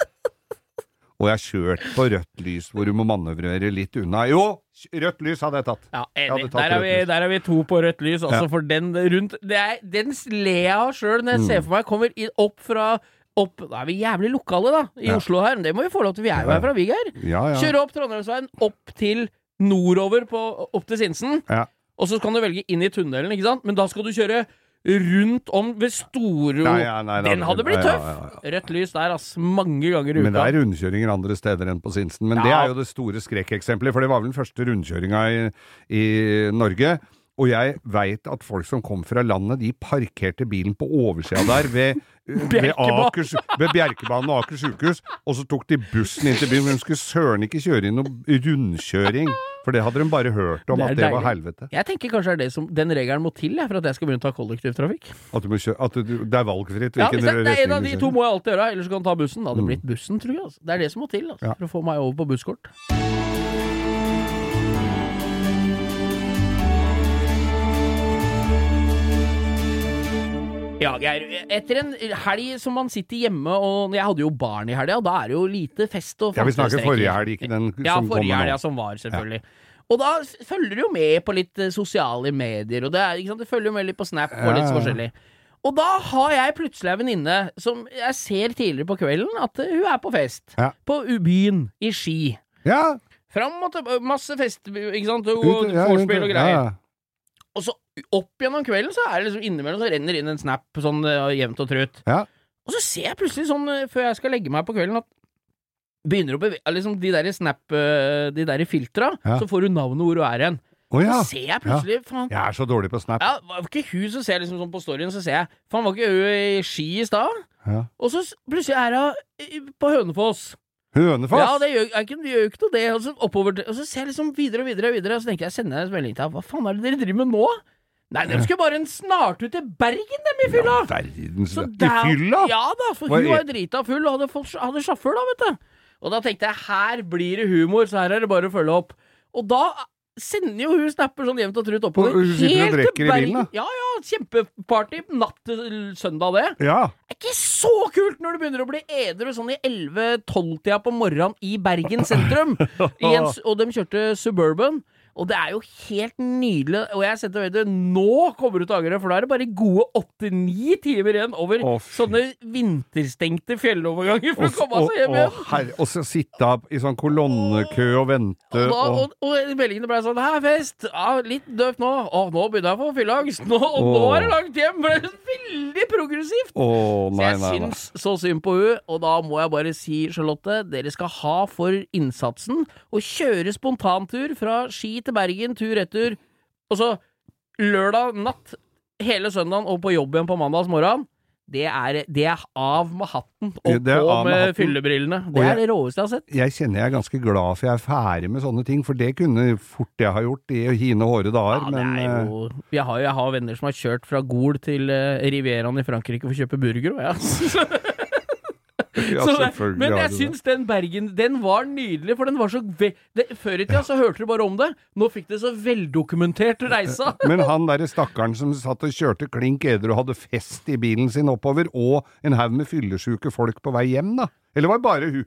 Og jeg kjørte på rødt lys hvor du må manøvrere litt unna. Jo, rødt lys hadde jeg tatt. Ja, enig. tatt Der er, vi, der er vi to på rødt lys, altså, Ja. for den rundt det er, Den ler jeg av sjøl når jeg ser for meg kommer opp fra opp, Da er vi jævlig lokale, da, i Ja. Oslo her. Det må vi få lov til. Vi er jo Ja. her fra Vigør. Ja, ja. Kjøre opp Trondheimsveien, opp til nordover på, opp til Sinsen. Ja. Og så kan du velge inn i tunnelen, ikke sant? Men da skal du kjøre rundt om ved Storo. Nei, ja, nei, Den hadde blitt ja, tøff! ja, ja. Rødt lys der, ass. Mange ganger i uka. Men det er rundkjøringer andre steder enn på Sinsen. Men det er jo det store skrekkeksempelet, for det var vel den første rundkjøringa i, i Norge. Og jeg veit at folk som kom fra landet, de parkerte bilen på oversida der ved, ved, Bjerkebanen. Ved Bjerkebanen og Aker sykehus, og så tok de bussen inn til byen. Men de skulle søren ikke kjøre inn noen rundkjøring, for det hadde de bare hørt om Det at det var helvete. Jeg tenker kanskje det er det som, den regelen må til jeg, for at jeg skal begynne å ta kollektivtrafikk. At, du må kjøre, at du, det er valgfritt Ja, det, det er en av de to må jeg alltid gjøre, ellers kan du ta bussen. Det hadde det blitt bussen, tror jeg. Altså. Det er det som må til altså, Ja. for å få meg over på busskort. Ja, Geir. Etter en helg som man sitter hjemme og Jeg hadde jo barn i helga, og da er det jo lite fest og Ja, vi snakker forrige helg, ikke den Ja, som forrige kommer helga som var, selvfølgelig. Og da følger du jo med på litt eh, sosiale medier, og det er, ikke sant? du følger jo med litt på Snap og litt Ja, ja, ja. forskjellig. Og da har jeg plutselig ei venninne som jeg ser tidligere på kvelden at eh, hun er på fest. Ja. På byen i Ski. Ja, Fram og tilbake, masse fest, ikke sant, og ja, vorspiel og greier. ja. Og så opp gjennom kvelden så er det liksom innimellom så renner inn en snap sånn uh, jevnt og trutt. Ja. Og så ser jeg plutselig sånn, uh, før jeg skal legge meg på kvelden, at begynner å bevege liksom De der snap uh, De der filtra, Ja. så får du navnet hvor du er hen. Oh, ja. Så ser jeg plutselig Faen. Jeg er så dårlig på Snap. Ja, var ikke hun som ser jeg liksom sånn på storyen, så ser jeg Faen, var ikke hun i Ski i stad? Ja. Og så plutselig er hun på Hønefoss. Hønefoss? Ja, det gjør, ikke, det gjør jo ikke noe, det. Og så oppover Og så ser jeg liksom videre og videre, og videre og så tenker jeg, sender jeg en melding til henne. Hva faen er det dere driver med nå? Nei, de skulle bare en snartur til Bergen, dem i fylla! Verdens Så I fylla? Ja da, for Hva hun var jo drita full og hadde, fått, hadde sjåfør, da, vet du. Og da tenkte jeg her blir det humor, så her er det bare å følge opp. Og da sender jo hun snapper sånn jevnt og trutt oppover. Og hun sitter og drikker i bilen, da? Ja ja, kjempeparty natt til søndag, det. Ja. Er ikke så kult når du begynner å bli edru sånn i 11-12-tida på morgenen i Bergen sentrum. I en, og de kjørte Suburban. Og det er jo helt nydelig. Og jeg sendte vet du, nå kommer du til å angre, for da er det bare gode åtte-ni timer igjen over Å, sånne vinterstengte fjelloverganger for Og, å komme og, seg hjem og, igjen. og så sitte opp i sånn kolonnekø og vente Og, da, og og, og meldingene ble sånn 'Her er fest. Ja, litt døvt nå. Å, nå begynner jeg å få fylleangst. Nå, og nå er det langt hjem!' For det er veldig progressivt. Å, Så jeg nei, nei. syns så synd på hun, og da må jeg bare si, Charlotte, dere skal ha for innsatsen å kjøre spontantur fra Ski til Bergen, tur-retur, og så lørdag natt, hele søndagen og på jobb igjen på mandags morgen. det er, det er av med hatten og på med fyllebrillene. Det jeg, er det råeste jeg har sett. Jeg kjenner jeg er ganske glad for jeg er ferdig med sånne ting, for det kunne fort jeg ha gjort i hine hårde dager, Ja, men er jo, jeg, har, jeg har venner som har kjørt fra Gol til uh, Rivieraen i Frankrike for å kjøpe burger, og ja. ja, Så men jeg syns den Bergen Den var nydelig, for den var så ve det, Før i tida så hørte du bare om det. Nå fikk det så veldokumentert reisa. Men han derre stakkaren som satt og kjørte klink edru og hadde fest i bilen sin oppover, og en haug med fyllesyke folk på vei hjem, da? Eller var det bare hun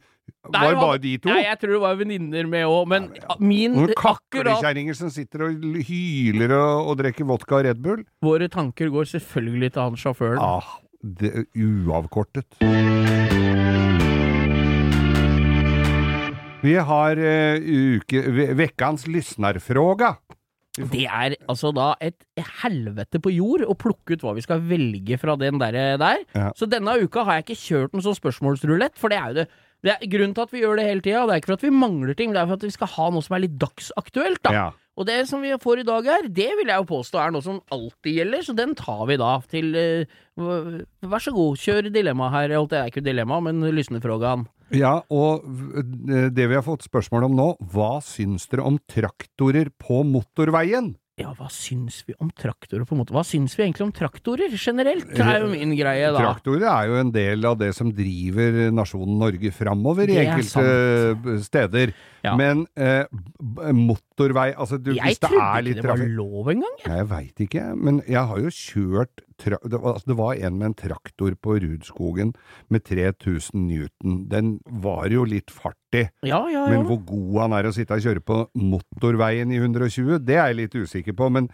Var det bare de to? Nei, jeg tror det var venninner med òg, men min Noen kaklekjerringer som sitter og hyler og, og drikker vodka og Red Bull? Våre tanker går selvfølgelig til han sjåføren. Ah, det er uavkortet. Vi har uh, uke, vekkans lysnarfråga. Det er altså da et helvete på jord å plukke ut hva vi skal velge fra den der. der. Ja. Så denne uka har jeg ikke kjørt noen sånn spørsmålsrulett, for det er jo det. Det er grunnen til at vi gjør det hele tida, det er ikke for at vi mangler ting, det er for at vi skal ha noe som er litt dagsaktuelt. da. Ja. Og det som vi får i dag her, det vil jeg jo påstå er noe som alltid gjelder, så den tar vi da til uh, Vær så god, kjør dilemma her. Alt det er ikke dilemma, men lysnefrågan. ja, og det vi har fått spørsmål om nå, hva syns dere om traktorer på motorveien? Ja, hva syns vi om traktorer på en måte? Hva syns vi egentlig om traktorer generelt? Det er jo min greie, da. Traktorer er jo en del av det som driver nasjonen Norge framover i enkelte sant. steder. Ja. Men eh, motorvei Altså, du, Jeg hvis det trodde er ikke det var lov engang. jeg. Jeg veit ikke, men jeg har jo kjørt det, var, altså, det var en med en traktor på Rudskogen med 3000 newton. Den var jo litt fartig, Ja, ja, ja. men hvor god han er å sitte og kjøre på motorveien i 120, det er jeg litt usikker på. Men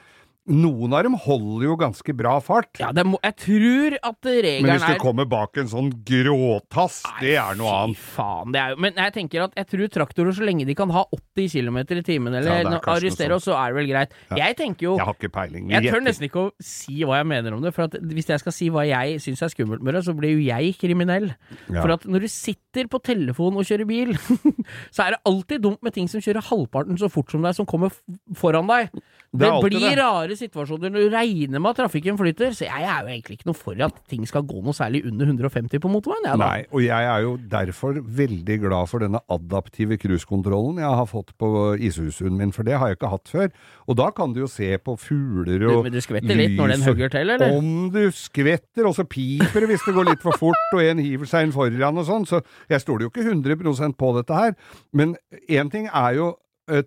noen av dem holder jo ganske bra fart. ja det må, jeg tror at Men hvis du er kommer bak en sånn gråtass, det er noe Fy annet. faen, det er jo Men jeg tenker at jeg tror traktorer, så lenge de kan ha 80 km i timen, eller er noe arrestere oss, så er det vel greit. Jeg tenker jo Jeg har ikke peiling. Jeg tør nesten ikke å si hva jeg mener om det, for at hvis jeg skal si hva jeg syns er skummelt med det, så blir jo jeg kriminell. Ja. For at når du sitter på telefon og kjører bil, så er det alltid dumt med ting som kjører halvparten så fort som deg, som kommer foran deg. Det Det, blir det. rare situasjoner når du regner med at trafikken flyter, så jeg er jo egentlig ikke noe for at ting skal gå noe særlig under 150 på motorveien, jeg. Nei, og jeg er jo derfor veldig glad for denne adaptive cruisekontrollen jeg har fått på ishusen min, for det har jeg ikke hatt før. Og da kan du jo se på fugler og men du skvetter litt når den hugger til, eller? Om du skvetter, og så piper det hvis det går litt for fort, og en hiver seg inn foran og sånn, så jeg stoler jo ikke 100% på dette her. Men én ting er jo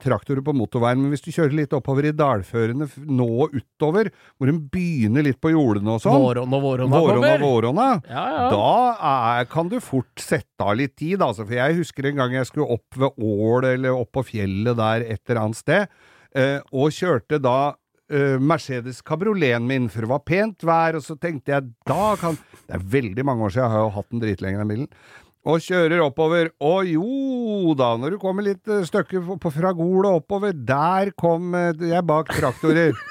traktorer på motorveien, men hvis du kjører litt oppover i dalførene nå og utover, hvor de begynner litt på jordene og sånn, Våronna, våronna våronna, kommer. våronna, Ja, ja. da er, kan du fort sette av litt tid, altså. For jeg husker en gang jeg skulle opp ved Ål, eller opp på fjellet der et eller annet sted, eh, og kjørte da eh, Mercedes kabrioleten min, for det var pent vær, og så tenkte jeg da kan Det er veldig mange år siden, jeg har jo hatt den dritlenge, den bilen. Og kjører oppover, og jo da, når du kommer litt eh, stykke på- på- fra Gol og oppover, der kom eh, jeg bak traktorer.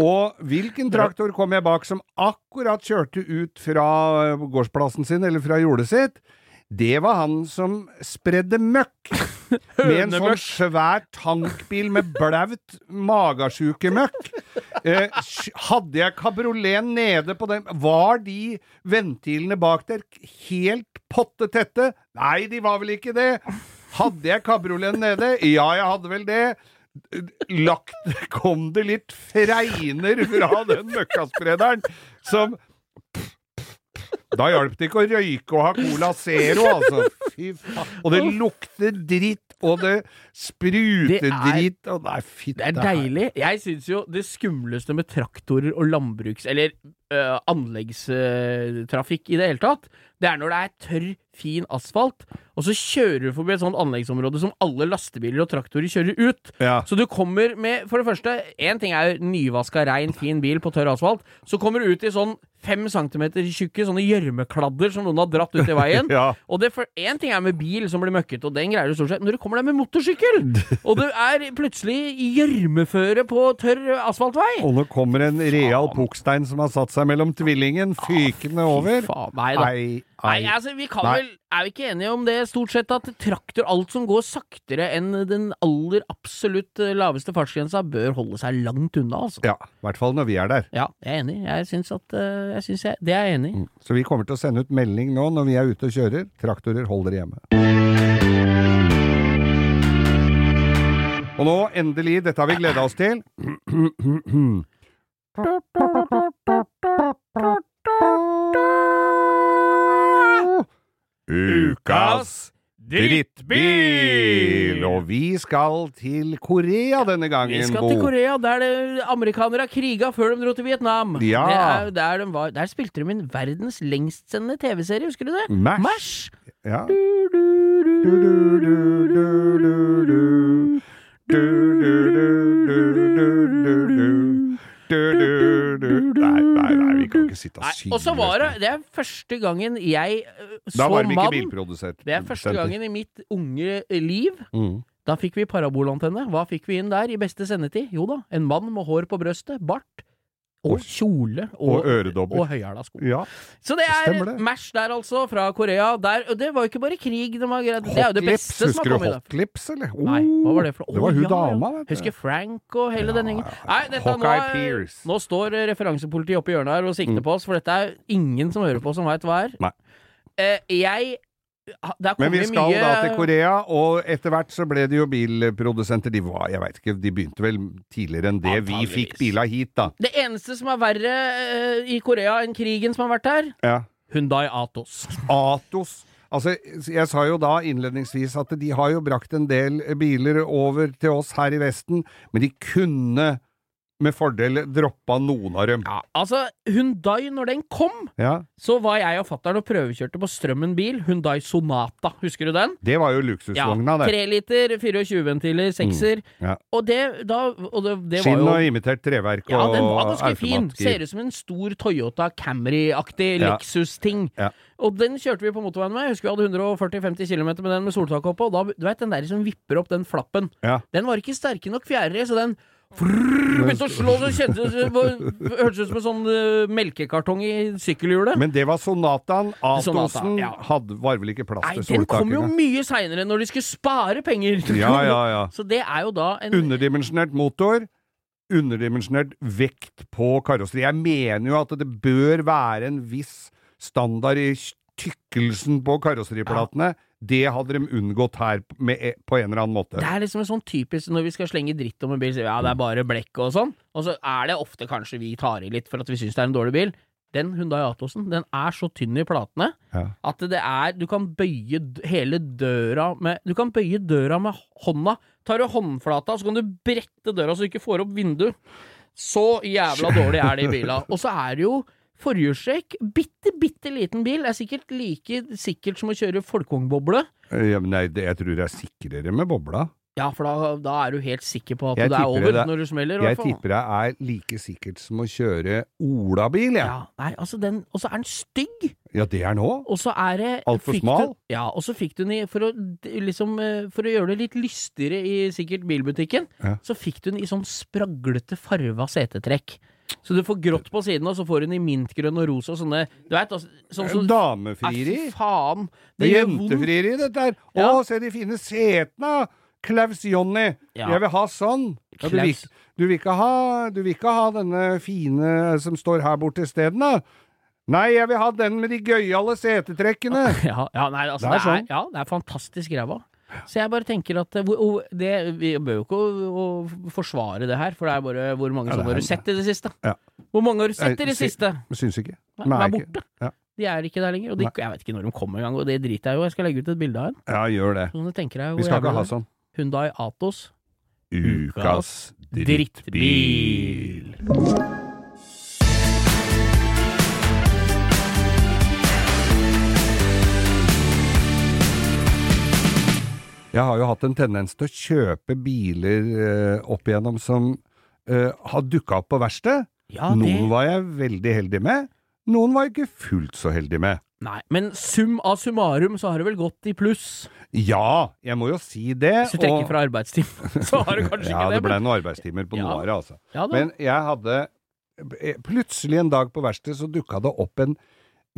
Og hvilken traktor kom jeg bak som akkurat kjørte ut fra eh, gårdsplassen sin, eller fra jordet sitt? Det var han som spredde møkk. Med en sånn svær tankbil med blaut magesjukemøkk. Eh, hadde jeg kabrioleten nede på den Var de ventilene bak der helt potte tette? Nei, de var vel ikke det. Hadde jeg kabrioleten nede? Ja, jeg hadde vel det. Lagt Kom det litt fregner fra den møkkasprederen som da hjalp det ikke å røyke og ha Cola Zero, altså. Fy faen. Og det lukter dritt, og det spruter er- dritt, og Nei, fitte Det er deilig. Jeg syns jo det skumleste med traktorer og landbruks... Eller øh, anleggstrafikk i det hele tatt, det er når det er tørr, fin asfalt, og så kjører du forbi et sånt anleggsområde som alle lastebiler og traktorer kjører ut. Ja. Så du kommer med For det første, én ting er nyvaska, rein, fin bil på tørr asfalt. Så kommer du ut i sånn fem centimeter tjukke sånne gjørmekladder som noen har dratt ut i veien. Ja. Og det én ting er med bil som blir møkkete, og den greier du stort sett. Når du kommer deg med motorsykkel, og du er plutselig i gjørmeføre på tørr asfaltvei Og nå kommer en real pukkstein som har satt seg mellom tvillingen, fykende over. Faen, nei da. Ei, Nei, altså, vi kan Nei. vel Er vi ikke enige om det, stort sett, at traktor, alt som går saktere enn den aller absolutt eh, laveste fartsgrensa, bør holde seg langt unna, altså. Ja, i hvert fall når vi er der. Ja, jeg er enig. Jeg syns at eh, Jeg synes jeg Det er jeg enig i. Så vi kommer til å sende ut melding nå når vi er ute og kjører. Traktorer holder hjemme. Og nå, endelig, dette har vi gleda oss til. Ukas drittbil! Og vi skal til Korea denne gangen, Vi skal til Korea, der amerikanere har kriga før de dro til Vietnam. Ja. Det er, der, de var, der spilte de inn verdens lengstsendende TV-serie, husker du det? Mash. Ja. Du, Du, du, du, du, du, du. Du, du, du, du, kan ikke sitte og og så var det Det er første gangen jeg Da var så ikke mann bilprodusert. Det er første gangen i mitt unge liv. Mm. Da fikk vi parabolantenne. Hva fikk vi inn der i beste sendetid? Jo da, en mann med hår på brøstet, bart og kjole Og og, øredobber. og høyhæla sko. Ja. Så det er det. Mash der, altså, fra Korea. Der, og det var jo ikke bare krig de var. Det er jo det Hotlips, beste som har kommet. Hotlips, eller? Nei, hva var det for Det var hun ja, ja. dama, vet du. Husker Frank og hele den gjengen. Nei, dette nå, er- nå står referansepolitiet oppe i hjørnet her og sikter Mm. på oss, for dette er ingen som hører på som veit hva er. Nei. Eh, jeg Det Men vi skal mye da til Korea, og etter hvert så ble det jo bilprodusenter. De var, jeg veit ikke, de begynte vel tidligere enn det vi fikk bila hit, da. Det eneste som er verre uh, i Korea enn krigen som har vært her, Ja. Hundai Atos. Atos. Altså, jeg sa jo da innledningsvis at de har jo brakt en del biler over til oss her i Vesten, men de kunne med fordel droppa noen av dem. Ja, altså, Hundai, når den kom, Ja, så var jeg og fatter'n og prøvekjørte på Strømmen bil, Hundai Sonata. Husker du den? Det var jo Ja, luksusvogna, det. tre liter, 24 ventiler, sekser. ja. Og det, da, og det, det Skinn var og imitert treverk Ja, den var ganske fin. automatgir. Ser ut som en stor Toyota Camry-aktig Ja. Lexus-ting. Ja. Og den kjørte vi på motorveien med. Jeg husker vi hadde 140-50 km med den med soltak oppå. Og da, du vet den der som vipper opp den flappen. Ja. Den var ikke sterke nok fjærer i, så den begynte å slå, så kjentes det Hørtes ut som en sånn uh, melkekartong i sykkelhjulet. Men det var Sonataen. Atosen Sonata, ja. hadde, var vel ikke plass Nei, til den kom jo mye seinere, når de skulle spare penger. Ja, ja, ja. Så det er jo da en Underdimensjonert motor. Underdimensjonert vekt på karosseri. Jeg mener jo at det bør være en viss standard i tykkelsen på karosseriplatene. Det hadde de unngått her med, e- på en eller annen måte. Det er liksom en sånn typisk når vi skal slenge dritt om en bil, sier vi ja, det er bare blekk og sånn. Og så er det ofte kanskje vi tar i litt for at vi syns det er en dårlig bil. Den Hyundai Atosen, den er så tynn i platene Ja. at det er Du kan bøye hele døra med Du kan bøye døra med hånda. Tar du håndflata, så kan du brette døra så du ikke får opp vindu. Så jævla dårlig er det i bila. Og så er det jo forhjulstrekk. Bitte, bitte liten bil. Er sikkert like sikkert som å kjøre folkevognboble. Ja, men nei, det, jeg tror det er sikrere med bobla. Ja, for da, da er du helt sikker på at Jeg det er over det- når du smeller. Jeg tipper det er like sikkert som å kjøre olabil, jeg. Ja, nei, altså den Og så er den stygg! Ja, det er nå. Og så er det Alt for smal? Du, ja, og så fikk du den i For å liksom eh, For å gjøre det litt lystigere i sikkert bilbutikken, Ja. så fikk du den i sånn spraglete farva setetrekk. Så du får grått på siden, og så får den i mintgrønn og rosa og sånne Du vet, altså, sånn så, Damefrieri. Faen! Det er gjør vondt. jentefrieri, dette her. Å, Ja. se de fine setene! Klaus Jonny. Ja. Jeg vil ha sånn. Ja, du, vil, du, vil ha, du vil ikke ha denne fine som står her borte isteden, da? Nei, jeg vil ha den med de gøyale setetrekkene. Ja, ja, nei, altså, Det er det, er, sånn. ja, det er fantastisk ræva. Så jeg bare tenker at eh, hvor- det, Vi bør jo ikke forsvare det her, for det er bare hvor mange som har du sett i det siste? Ja. Hvor mange har du sett i det siste? Syns ikke. Nei, De er borte. Ja. De er ikke der lenger. Og de, jeg vet ikke når de kommer engang, og det driter jeg jo. Jeg skal legge ut et bilde av en. ja, gjør det. Sånn, jeg Vi skal ikke ha sånn. Hyundai Atos. Ukas drittbil. Jeg har jo hatt en tendens til å kjøpe biler eh, opp igjennom som eh, har dukka opp på verksted. Ja, det Noen var jeg veldig heldig med, noen var jeg ikke fullt så heldig med. Nei, men sum av summarum så har det vel gått i pluss. Ja, jeg må jo si det. Hvis du trekker og- fra arbeidstid, så har du kanskje ja, ikke det. det ble men- noen arbeidstimer på Ja. Noare, altså. Ja da. Men jeg hadde eh, plutselig en dag på verkstedet så dukka det opp en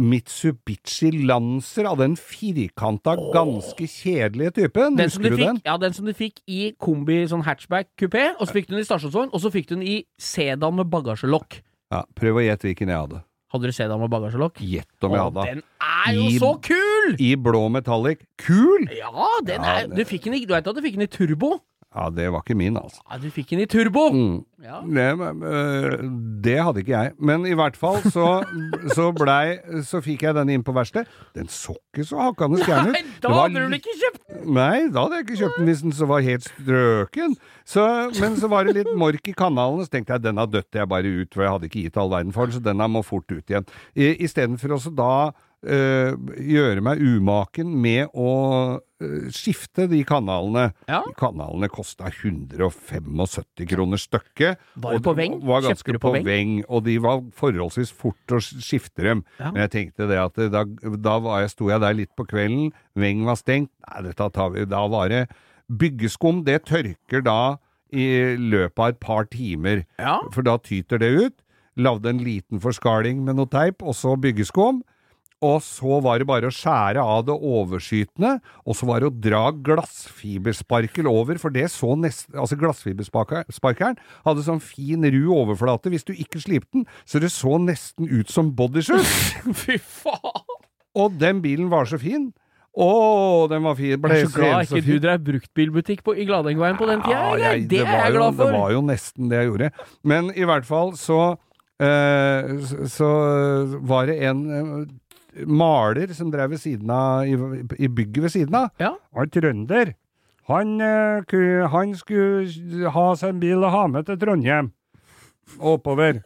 Mitsubishi Lancer av den firkanta, ganske kjedelige typen. Den Husker du fikk, den? ja, den som du fikk i kombi sånn hatchback-kupé, og så fikk du den i stasjonsvogn, og så fikk du den i sedan med bagasjelokk. Ja, prøv å gjette hvilken jeg hadde. Hadde du sedan med bagasjelokk? Gjett om jeg hadde. den er jo I- så kul! I blå metallic. Kul! Ja, den Ja, er Du fikk den i Du vet at du fikk den i turbo? Ja, det var ikke min, altså. Ja, du fikk den i turbo! Mm. Ja. Det, øh, det hadde ikke jeg. Men i hvert fall så, så blei Så fikk jeg den inn på verkstedet. Den så ikke så hakkende gæren ut. Nei, da var hadde du ikke kjøpt den? Nei, da hadde jeg ikke kjøpt den hvis den så var helt strøken. Så, men så var det litt mork i kanalen, så tenkte jeg denne døtte jeg bare ut, for jeg hadde ikke gitt all verden for den, så denne må fort ut igjen. Istedenfor også da øh, gjøre meg umaken med å øh, skifte de kanalene. Ja. Kanalene kosta 175 kroner stykket. Var det på Veng? Var ganske på Veng? Og de var forholdsvis fort å skifte dem. Ja. Men jeg tenkte det at da, da var jeg, sto jeg der litt på kvelden, Veng var stengt, nei, dette tar vi, da var det Byggeskum, det tørker da i løpet av et par timer, Ja. for da tyter det ut. Lagde en liten forskaling med noe teip, og så byggeskum. Og så var det bare å skjære av det overskytende, og så var det å dra glassfibersparkel over, for det så nesten Altså, glassfibersparkeren hadde sånn fin, ru overflate hvis du ikke slipte den, så det så nesten ut som bodyshoot. Fy faen! Og den bilen var så fin. Å, den var fin. Jeg er så glad så ikke du drev bruktbilbutikk på, i Gladengveien på den tida. Ja, jeg- det, er var jeg jo, glad for. Det var jo nesten det jeg gjorde. Men i hvert fall så eh, så- Så var det en eh, maler som drev ved siden av i, i bygget ved siden av. Ja. Han trønder. Han, eh, han skulle ha seg en bil og ha med til Trondheim. Oppover.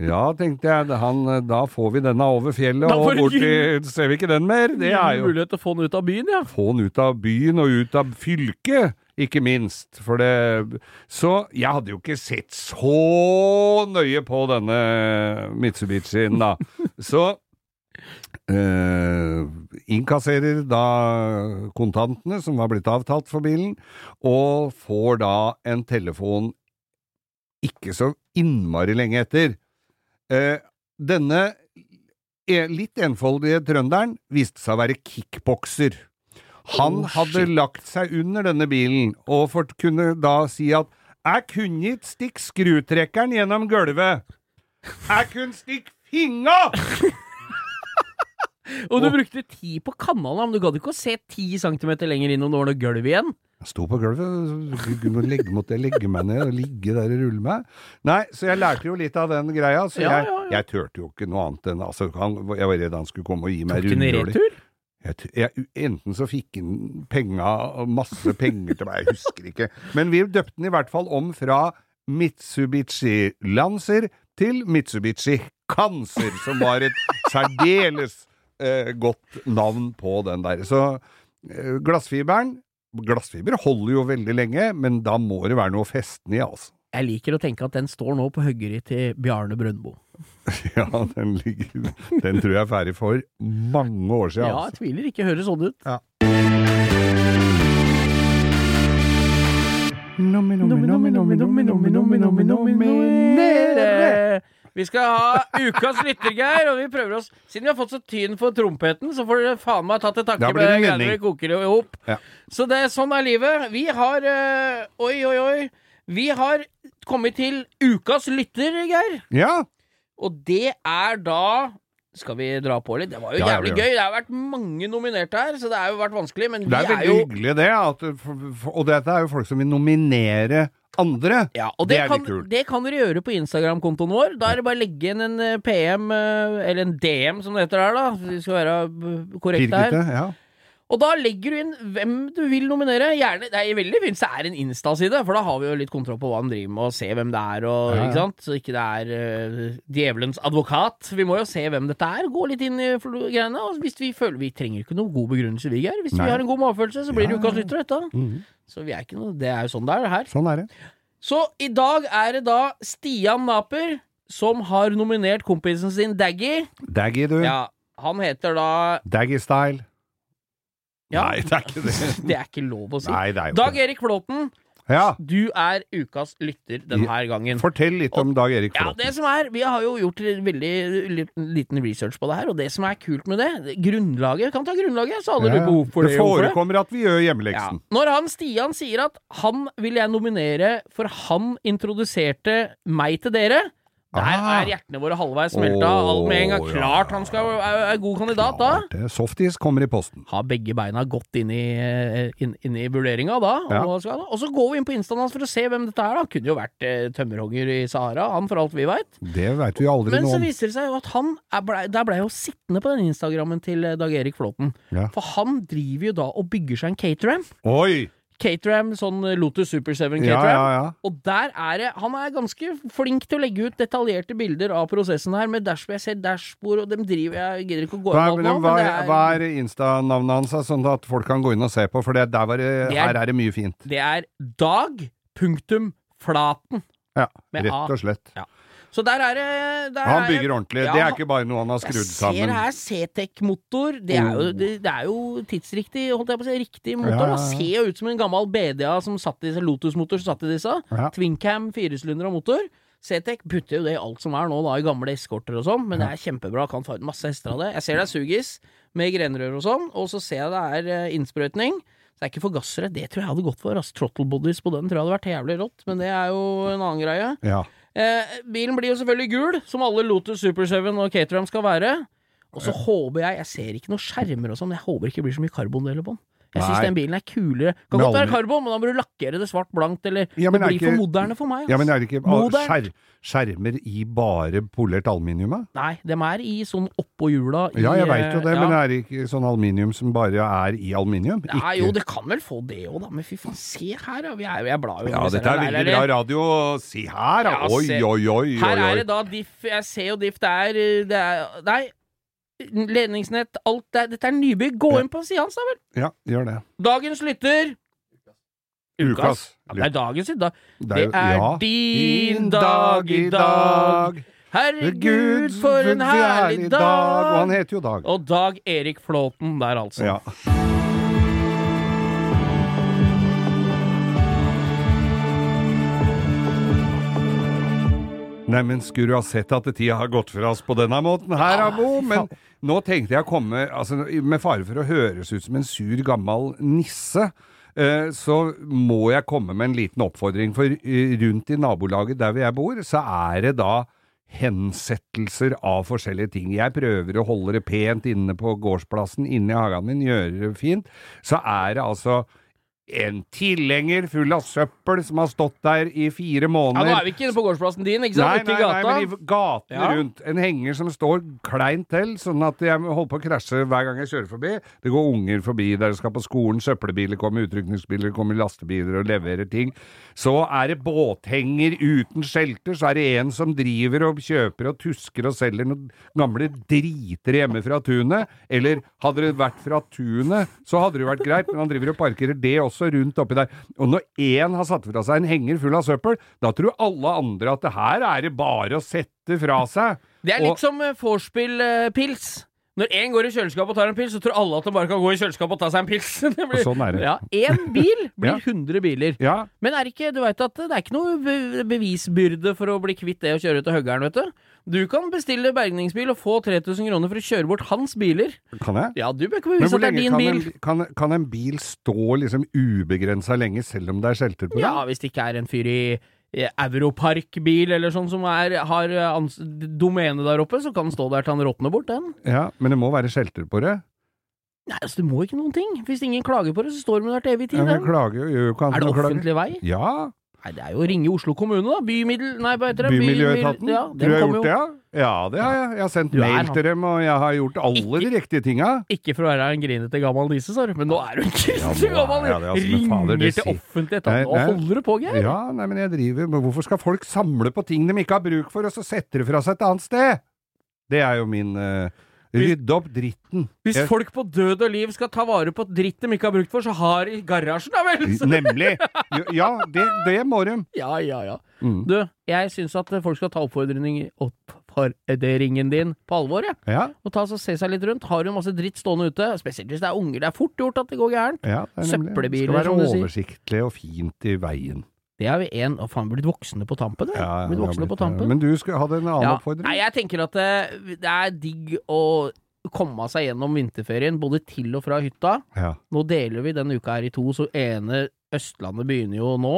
Ja, tenkte jeg, han, da får vi denne over fjellet og bort til Ser vi ikke den mer? Det er jo Mulighet til å få den ut av byen, ja. få den ut av byen og ut av fylket, ikke minst. For det Så jeg hadde jo ikke sett så nøye på denne Mitsubishien, da. Så eh, innkasserer da kontantene som var blitt avtalt for bilen, og får da en telefon ikke så innmari lenge etter. Eh, denne e- litt enfoldige trønderen viste seg å være kickbokser. Han Oh, hadde lagt seg under denne bilen, og for, kunne da si at jeg kunne ikke stikke skrutrekkeren gjennom gulvet. Jeg kunne stikke finga! Og du brukte tid på kanalen, men du gadd ikke å se ti centimeter lenger inn om det var noe gulv igjen. Jeg sto på gulvet, legge, måtte jeg legge meg ned og ligge der og rulle meg. Nei, så jeg lærte jo litt av den greia, så Ja, jeg, ja, ja. jeg turte jo ikke noe annet enn altså, han, Jeg var redd han skulle komme og gi meg retur? Jeg, jeg, enten så fikk han penga, masse penger til meg, jeg husker ikke. Men vi døpte den i hvert fall om fra Mitsubishi Lancer til Mitsubishi Cancer, som var et særdeles eh, godt navn på den der. Så eh, glassfiberen Glassfiber holder jo veldig lenge, men da må det være noe å feste den i, altså. Jeg liker å tenke at den står nå på høggeri til Bjarne Brøndbo. Ja, den, ligger, den tror jeg er ferdig for mange år siden. Ja, altså. jeg tviler ikke. Høres sånn ut. Ja. Nominere! Vi skal ha ukas lyttergeir, og vi prøver oss Siden vi har fått så tyn for trompeten, så får dere faen meg tatt til takke med det greiene vi koker i hop. Ja. Så det, sånn er livet. Vi har øh, Oi, oi, oi. Vi har kommet til ukas lytter, Geir. Ja, Og det er da Skal vi dra på litt? Det var jo Ja, jævlig gøy. Det har vært mange nominerte her, så det har jo vært vanskelig. Men det er vi er veldig jo hyggelig det. At, og dette er jo folk som vil nominere andre. Ja, og Det det, er kan, litt kult. det kan dere gjøre på Instagram-kontoen vår. Da er det bare å legge inn en eh, PM, eh, eller en DM som det heter der, da. Vi skal være korrekte her. Ja. Og da legger du inn hvem du vil nominere. Gjerne, Det er veldig fint Det er en Insta-side, for da har vi jo litt kontroll på hva han driver med, og se hvem det er, og, Ja, ja. ikke sant? Så ikke det er uh, djevelens advokat. Vi må jo se hvem dette er, gå litt inn i greiene. Og hvis vi føler Vi trenger ikke noen god begrunnelse, vi, Geir. Hvis Nei. vi har en god magefølelse, så blir det ukas lytter, dette. -hmm. Så vi er ikke noe Det er jo sånn det er, her. Sånn er det. Så i dag er det da Stian Naper som har nominert kompisen sin Daggy. Daggy, du. Ja, han heter da Daggy-style. Ja. Nei, det er ikke det. Det er ikke lov å si. Nei, det er jo Dag det. Erik Flåten Ja, Du er ukas lytter denne gangen. fortell litt om Dag Erik Ja, Flåten. det som er, Vi har jo gjort veldig liten- liten research på det her, og det som er kult med det Grunnlaget, kan ta grunnlaget, så hadde Ja, du behov for det det. det. forekommer at vi gjør Ja. hjemmeleksen. Når han Stian sier at han vil jeg nominere for han introduserte meg til dere, der Ah. er hjertene våre halvveis smelta. Alt med en gang. Klart han skal, er, er god kandidat da. Klart det. Softis kommer i posten. Har begge beina godt inn i, eh, inn, inn i vurderinga da. Ja. Og, så går vi inn på instaen hans for å se hvem dette er. da Kunne jo vært eh, tømmerhogger i Sahara, han for alt vi veit. Det veit vi aldri Men noe så viser det seg jo at han er ble, Der blei jo sittende på den Instagrammen til eh, Dag Erik Flåten. Ja. For han driver jo da og bygger seg en caterham. Oi! Cateram, sånn Lotus Super 7 Ja, cateram. ja, ja. Og der er det Han er ganske flink til å legge ut detaljerte bilder av prosessen her, med dashbord. Jeg ser dashbord, og dem driver Jeg gidder ikke å gå inn på nå, hva, er, er, er Insta-navnet hans, sånn at folk kan gå inn og se på? For det, det, er- her er det mye fint. det er Dag punktum Flaten. Ja, rett og slett. Så der er det der Han er bygger er, ordentlig. Ja, Det er ikke bare noe han har skrudd sammen. Jeg ser her C-Tech-motor. Det, Oh. det, det er jo tidsriktig, holdt jeg på å si. Riktig motor. Ja. Ser jo ut som en gammel BDA som satt i Lotus-motor som satt i disse. Ja. Twincam firesylindere motor. C-Tech putter jo det i alt som er nå, da, i gamle eskorter og sånn, men det er kjempebra. Kan få ut masse hester av det. Jeg ser det er sugis med grenrør og sånn, og så ser jeg det er eh, innsprøytning. Det er ikke forgassere. Det tror jeg hadde gått for. Altså, Trottle bodies på den tror jeg hadde vært jævlig rått, men det er jo en annen greie. Ja. Eh, bilen blir jo selvfølgelig gul, som alle Lotus Super 7 og Caterham skal være. Og så håper jeg Jeg ser ikke noen skjermer og sånn, jeg håper ikke det blir så mye karbondeler på den. Jeg syns den bilen er kulere. Kan godt være karbon, men da må du lakkere det svart blankt, eller Ja, Det er blir ikke- for moderne for meg. ja, men er det ikke skjer, skjermer i bare polert aluminium? Nei, dem er i sånn oppå hjula i Ja, jeg veit jo eh, det, ja. men er det ikke sånn aluminium som bare er i aluminium? Nei, Ikke- jo, det kan vel få det òg, da. Men fy faen, se her, da. Vi er, jeg blar jo Ja, vi dette er veldig bra radio. Si her, da! Oi, se. oi, oi, Her er det da diff Jeg ser jo diff, det er, det er Nei, ledningsnett, alt det er, Dette er nybygg. Gå inn på sida hans, da vel. Ja, gjør det. Dagens lytter Ukas. Ja, det er dagens i dag. Det jo- er ja. din dag i dag. Herregud, for en herlig Og han dag! heter jo Dag. Og Dag Erik Flåten der, altså. Ja. Neimen, skulle du ha sett at tida har gått fra oss på denne måten her, Abo? Men nå tenkte jeg å komme altså, Med fare for å høres ut som en sur, gammel nisse, eh, så må jeg komme med en liten oppfordring. For eh, rundt i nabolaget der hvor jeg bor, så er det da hensettelser av forskjellige ting. Jeg prøver å holde det pent inne på gårdsplassen, inne i hagen min, gjøre det fint. Så er det altså en tilhenger full av søppel som har stått der i fire måneder. Ja. Nå er vi ikke inne på gårdsplassen din, ikke sant? Ute i nei, men i gatene Ja. rundt. En henger som står kleint til, sånn at jeg holder på å krasje hver gang jeg kjører forbi. Det går unger forbi der de skal på skolen, søppelbiler kommer, utrykningsbiler kommer, lastebiler og leverer ting. Så er det båthenger uten skjelter, så er det en som driver og kjøper og tusker og selger noen gamle driter hjemme fra tunet. Eller hadde det vært fra tunet, så hadde det jo vært greit, men han driver og parkerer det også rundt oppi der. Og når én har satt fra seg en henger full av søppel, da tror alle andre at det her er det bare å sette fra seg. Det er Og- litt som eh, vorspiel-pils. Når én går i kjøleskapet og tar en pils, så tror alle at de bare kan gå i kjøleskapet og ta seg en pils. Det blir- sånn er det. Ja, Én bil blir Ja. 100 biler. Ja, Men er ikke, du vet at det er ikke noe bevisbyrde for å bli kvitt det å kjøre til høggeren, vet du. Du kan bestille bergningsbil og få 3000 kroner for å kjøre bort hans biler. kan jeg? Ja, du bør ikke bevise at det er din kan bil. en, kan, kan en bil stå liksom ubegrensa lenge, selv om det er skjelter på den? Ja, hvis det ikke er en fyr i Europark-bil eller sånn som er, har eh, domene der oppe, så kan den stå der til han råtner bort, den. Ja, men det må være skjelter på det. Nei, altså, det må ikke noen ting. Hvis ingen klager på det, så står den der til evig tid, men den. klager jo, Er det offentlig klager. vei? Ja, Nei, det er jo å ringe Oslo kommune, da. Bymiddel... Nei, hva heter det? Bymiljøetaten. Ja, du har gjort gjort det, jo ja? Ja, det har jeg. Jeg har sendt er mail til dem, og jeg har gjort alle Ikke- de riktige tinga. Ikke for å være en grinete gammel nisse, sa du, men nå er du en Ja, grinete nå gammel! er altså, Ringer fader, til sier- offentlig etat. Nå holder du på, Geir! Ja, nei, men jeg driver Men hvorfor skal folk samle på ting de ikke har bruk for, og så setter de fra seg et annet sted? Det er jo min uh, Rydde opp dritten. Hvis Jeg- folk på død og liv skal ta vare på dritt de ikke har brukt for, så har de garasjen, da vel! Så- Nemlig! Ja, det, det må de. Ja, ja, ja. Mm. Du, jeg syns at folk skal ta oppfordring, utfordringen din på alvor, jeg. Ja, Og ta og se seg litt rundt. Har du masse dritt stående ute, spesielt hvis det er unger, det er fort gjort at det går gærent. ja, det er nemlig. Søppelbiler, Det skal være oversiktlig og fint i veien. Det er vi en Å, faen, blitt voksne på tampen, ja, Ja, blitt voksne blitt på tampen. Men du skulle hadde en annen Ja. oppfordring? Nei, jeg tenker at det, det er digg å komme seg gjennom vinterferien, både til og fra hytta. Ja. Nå deler vi denne uka her i to, så ene Østlandet begynner jo nå.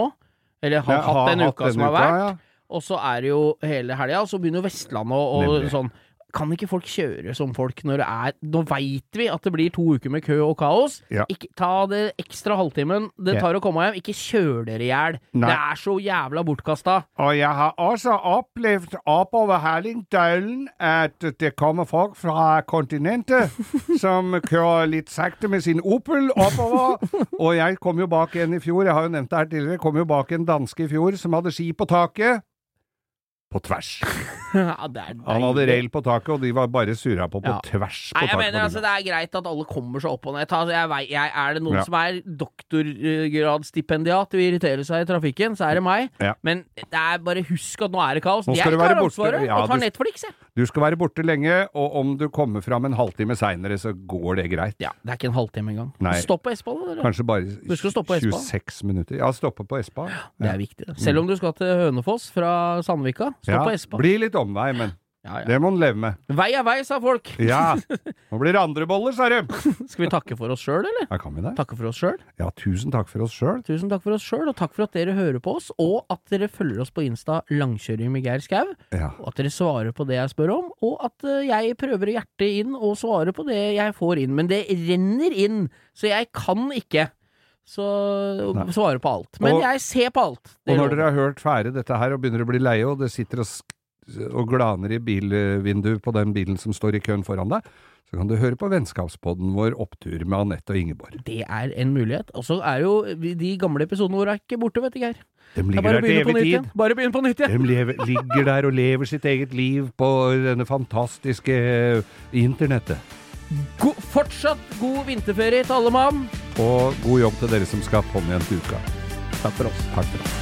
Eller har hatt den hatt uka som har vært. ja. Og så er det jo hele helga, og så begynner jo Vestlandet og, og sånn. Kan ikke folk kjøre som folk når det er Nå veit vi at det blir to uker med kø og kaos. Ja. Ikke Ta det ekstra halvtimen det tar å komme hjem. Ikke kjør dere i hjel. Det er så jævla bortkasta. Og jeg har også opplevd oppover Hallingdølen at det kommer folk fra kontinentet som kjører litt sakte med sin Opel oppover. Og jeg kom jo bak en i fjor, jeg har jo nevnt det her tidligere, kom jo bak en danske i fjor som hadde ski på taket. På tvers. ja, det Han hadde rail på taket, og de var bare surra på på Ja. tvers på Nei, jeg mener altså. Det er greit at alle kommer seg opp og ned. Altså, jeg, vet, jeg, er det noen Ja. som er doktorgradsstipendiat og irriterer seg i trafikken, så er det meg. Men det er bare husk at nå er det kaos. Nå skal jeg du være tar ansvaret og tar Netflix, jeg. Du skal være borte lenge, og om du kommer fram en halvtime seinere, så går det greit. Ja, Det er ikke en halvtime engang. Nei. Stopp på Espa, da. Kanskje bare Husk å stoppe på Espa. 26 minutter. Ja, stoppe på Espa. Det er viktig. Selv om du skal til Hønefoss fra Sandvika, stopp Ja, på Espa. blir litt omvei, men Ja, ja. det må en leve med. Vei er vei, sa folk. Ja. Nå blir det andre boller, sa de. Skal vi takke for oss sjøl, eller? Ja, kan vi det? Takke for oss sjøl. Ja, tusen takk for oss sjøl. Tusen takk for oss sjøl, og takk for at dere hører på oss, og at dere følger oss på Insta Langkjøring med Geir Skau. Ja. og at dere svarer på det jeg spør om, og at eh, jeg prøver å hjerte inn og svare på det jeg får inn. Men det renner inn, så jeg kan ikke så, svare på alt. Men Og- jeg ser på alt. Og når dere har hørt ferdig dette her og begynner å bli leie, og det sitter og, og glaner i bilvinduet på den bilen som står i køen foran deg, så kan du høre på Vennskapspodden vår Opptur med Anette og Ingeborg. det er en mulighet. Og så er jo de gamle episodene våre er ikke borte, vet du, Geir. De er ligger der til på evig tid. Bare begynn på nytt igjen. De lever, ligger der og lever sitt eget liv på denne fantastiske internettet. God, fortsatt god vinterferie til alle mann. Og god jobb til dere som skal på igjen til uka. Takk for oss. Takk for oss.